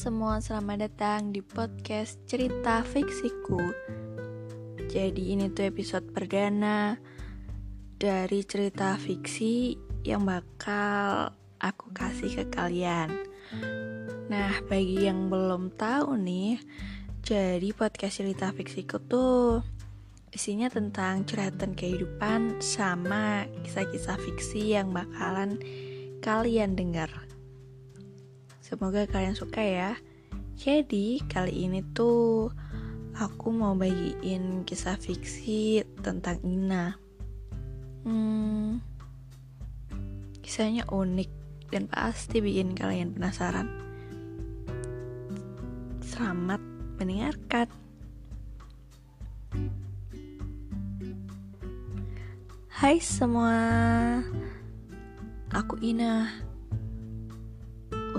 semua, selamat datang di podcast cerita fiksiku. Jadi ini tuh episode perdana dari cerita fiksi yang bakal aku kasih ke kalian. Nah, bagi yang belum tahu nih, jadi podcast cerita fiksiku tuh isinya tentang curhatan kehidupan sama kisah-kisah fiksi yang bakalan kalian dengar. Semoga kalian suka ya. Jadi, kali ini tuh aku mau bagiin kisah fiksi tentang Ina. Hmm, kisahnya unik dan pasti bikin kalian penasaran. Selamat mendengarkan. Hai semua, aku Ina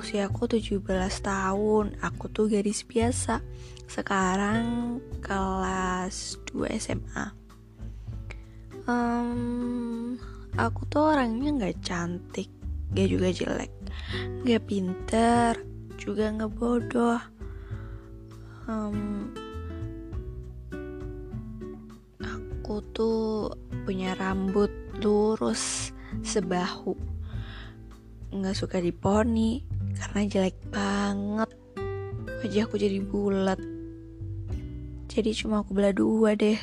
usiaku 17 tahun. Aku tuh gadis biasa. Sekarang kelas 2 SMA um, Aku tuh orangnya gak cantik Gak juga jelek Gak pinter Juga gak bodoh. Um, Aku tuh punya rambut lurus sebahu nggak suka diponi karena jelek banget. Wajahku jadi bulat. Jadi cuma aku belah dua deh.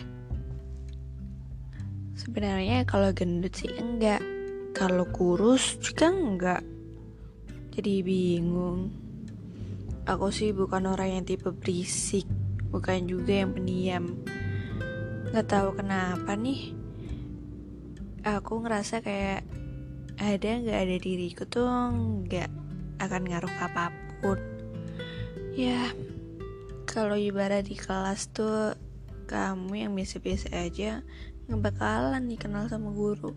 Sebenarnya kalau gendut sih enggak. Kalau kurus juga enggak. Jadi bingung. Aku sih bukan orang yang tipe berisik. Bukan juga yang pendiam. Nggak tahu kenapa nih. Aku ngerasa kayak ada nggak ada diriku tuh nggak akan ngaruh apa pun. Ya kalau ibarat di kelas tuh kamu yang biasa-biasa aja nggak bakalan dikenal sama guru.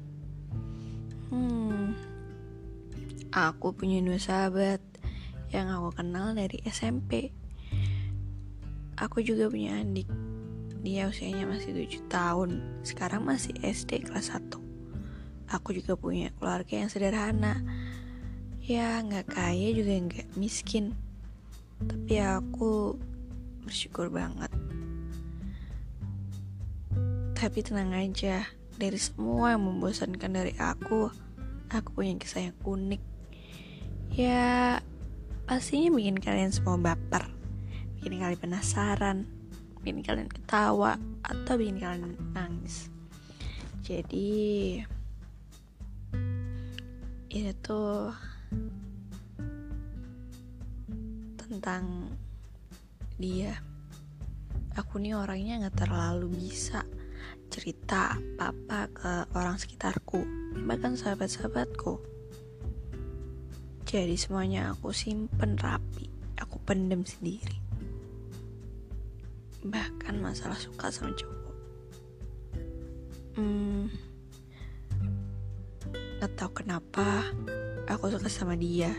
Hmm aku punya dua sahabat yang aku kenal dari SMP aku juga punya adik. Dia usianya masih 7 tahun sekarang masih SD kelas 1 aku juga punya keluarga yang sederhana ya nggak kaya juga nggak miskin. Tapi aku bersyukur banget. Tapi tenang aja dari semua yang membosankan dari aku aku punya kisah yang unik. Ya pastinya bikin kalian semua baper bikin kalian penasaran bikin kalian ketawa atau bikin kalian nangis. Jadi ini tuh tentang dia. Aku nih orangnya nggak terlalu bisa cerita apa-apa ke orang sekitarku bahkan sahabat-sahabatku. Jadi semuanya aku simpen rapi aku pendem sendiri. Bahkan masalah suka sama cowok. Hmm, gak tau kenapa aku suka sama dia.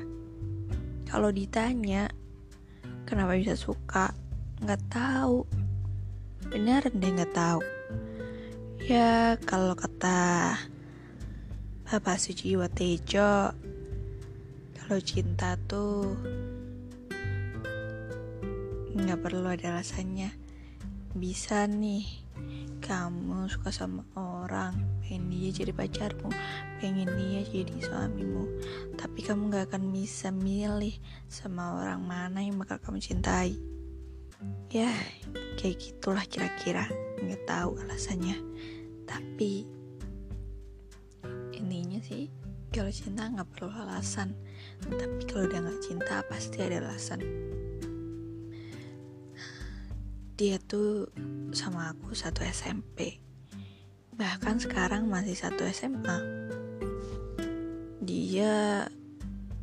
Kalau ditanya kenapa bisa suka? Nggak tahu. Benar deh nggak tahu. Ya kalau kata Bapak Sujiwo Tejo kalau cinta tuh nggak perlu ada alasannya bisa nih kamu suka sama orang pengen dia jadi pacarmu pengen dia jadi suamimu tapi kamu gak akan bisa milih sama orang mana yang bakal kamu cintai. Ya kayak gitulah kira-kira. Nggak tahu alasannya. Tapi intinya sih kalau cinta nggak perlu alasan. Tapi kalau udah nggak cinta pasti ada alasan dia tuh sama aku satu SMP bahkan sekarang masih satu SMA dia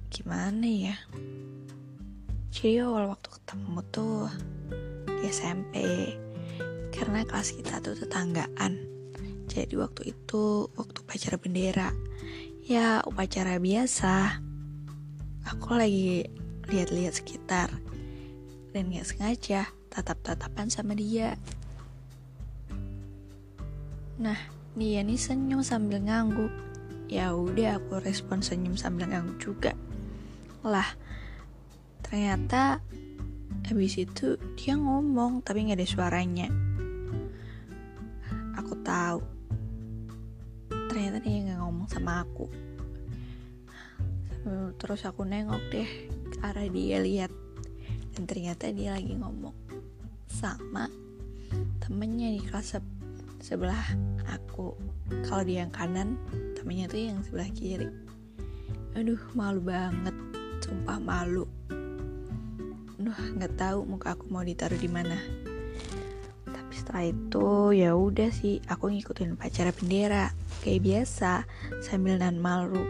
gimana ya? Jadi awal waktu ketemu tuh di SMP karena kelas kita tuh tetanggaan. Jadi waktu itu waktu upacara bendera. Ya upacara biasa. Aku lagi lihat-lihat sekitar. Dan gak sengaja tatap-tatapan sama dia. Nah, dia nih senyum sambil ngangguk. Ya udah aku respon senyum sambil ngangguk juga. Lah, ternyata habis itu dia ngomong tapi nggak ada suaranya aku tahu ternyata dia nggak ngomong sama aku terus aku nengok deh ke arah dia lihat dan ternyata dia lagi ngomong sama temennya di kelas se sebelah aku kalau dia yang kanan temennya tuh yang sebelah kiri aduh malu banget sumpah malu Duh, nggak tahu muka aku mau ditaruh di mana. Tapi setelah itu ya udah sih, aku ngikutin pacara bendera kayak biasa sambil nan malu.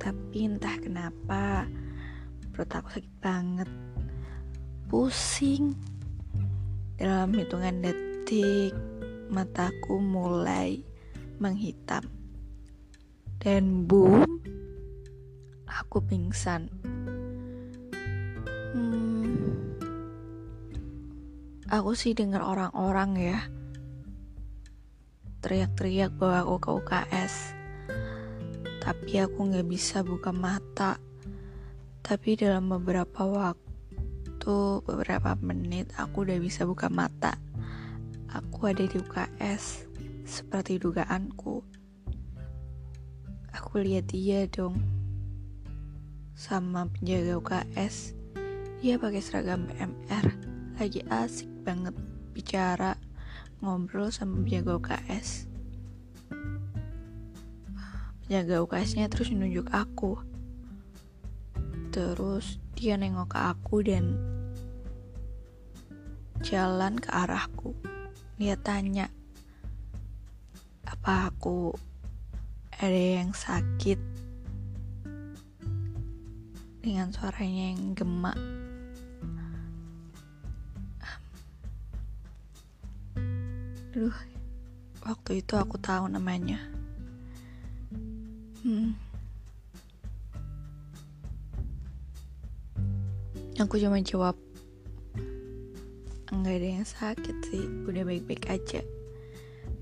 Tapi entah kenapa perut aku sakit banget, pusing. Dalam hitungan detik, mataku mulai menghitam. Dan boom, aku pingsan. aku sih dengar orang-orang ya teriak-teriak bahwa aku ke UKS tapi aku nggak bisa buka mata tapi dalam beberapa waktu beberapa menit aku udah bisa buka mata. Aku ada di UKS seperti dugaanku. Aku lihat dia dong sama penjaga UKS dia pakai seragam PMR lagi asik banget bicara ngobrol sama penjaga UKS penjaga UKS-nya terus menunjuk aku. Terus dia nengok ke aku dan jalan ke arahku dia tanya apa aku ada yang sakit dengan suaranya yang gemak Aduh, waktu itu aku tahu namanya. Hmm. Aku cuma jawab, enggak ada yang sakit sih, udah baik-baik aja.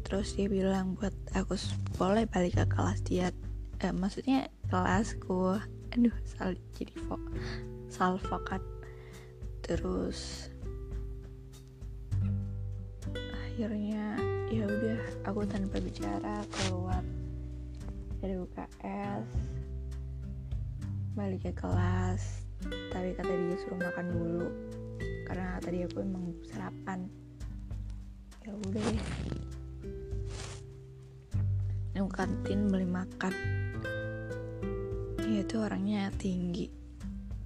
Terus dia bilang buat aku boleh balik ke kelas dia, eh, maksudnya kelasku. Aduh, salah jadi fo salvokat. Terus akhirnya ya udah aku tanpa bicara keluar dari UKS balik ke kelas tapi kata dia suruh makan dulu karena tadi aku emang sarapan. Ya udah deh. Yang kantin beli makan. Dia tuh orangnya tinggi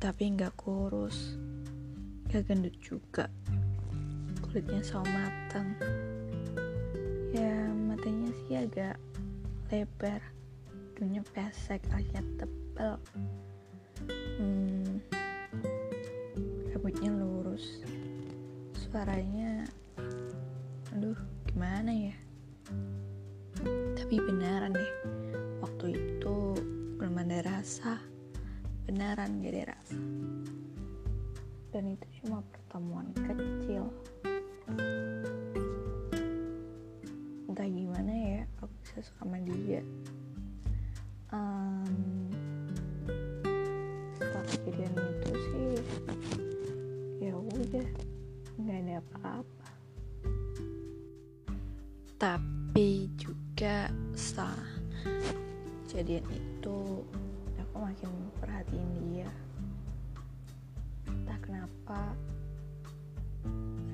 tapi nggak kurus gak gendut juga. Kulitnya sawo matang. Ya matanya sih agak lebar. Dunia pesek alias tebal hmm, rambutnya lurus suaranya aduh gimana ya? Tapi beneran deh waktu itu belum ada rasa beneran gak ada rasa. Dan itu cuma pertemuan kecil. Entah gimana ya aku bisa suka sama dia nggak apa-apa. Tapi juga setelah kejadian itu aku makin perhatiin dia. Entah kenapa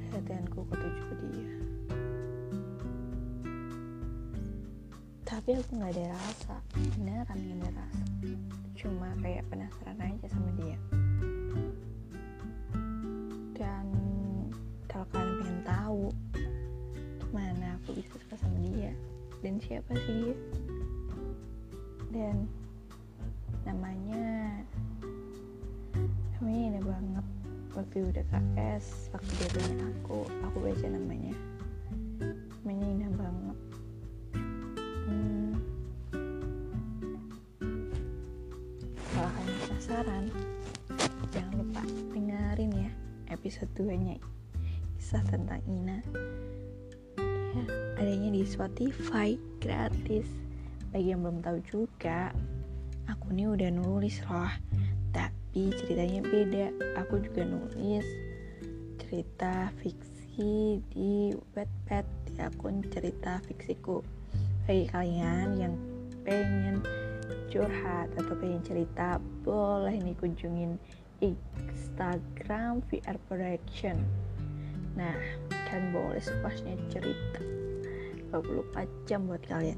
perhatianku ketujuh ke dia. Tapi aku nggak ada rasa. Beneran gak ada rasa. Cuma kayak penasaran aja sama dia tahu gimana aku bisa suka sama dia dan siapa sih dia. Dan namanya namanya indah banget. Waktu udah KS waktu dia tanya aku aku baca namanya. Namanya indah banget. Penasaran jangan lupa dengerin ya episode 2 nya kisah tentang Ina. Ya adanya di Spotify gratis. Bagi yang belum tahu juga aku nih udah nulis loh. Tapi ceritanya beda. Aku juga nulis cerita fiksi di Wattpad. Di akun cerita fiksiku. Bagi kalian yang pengen curhat atau pengen cerita boleh nih kunjungin Instagram VR Production nah kan boleh sepuasnya cerita. 24 jam buat kalian.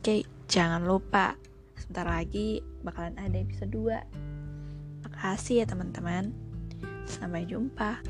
Oke jangan lupa. Sebentar lagi bakalan ada episode 2 makasih ya teman-teman. Sampai jumpa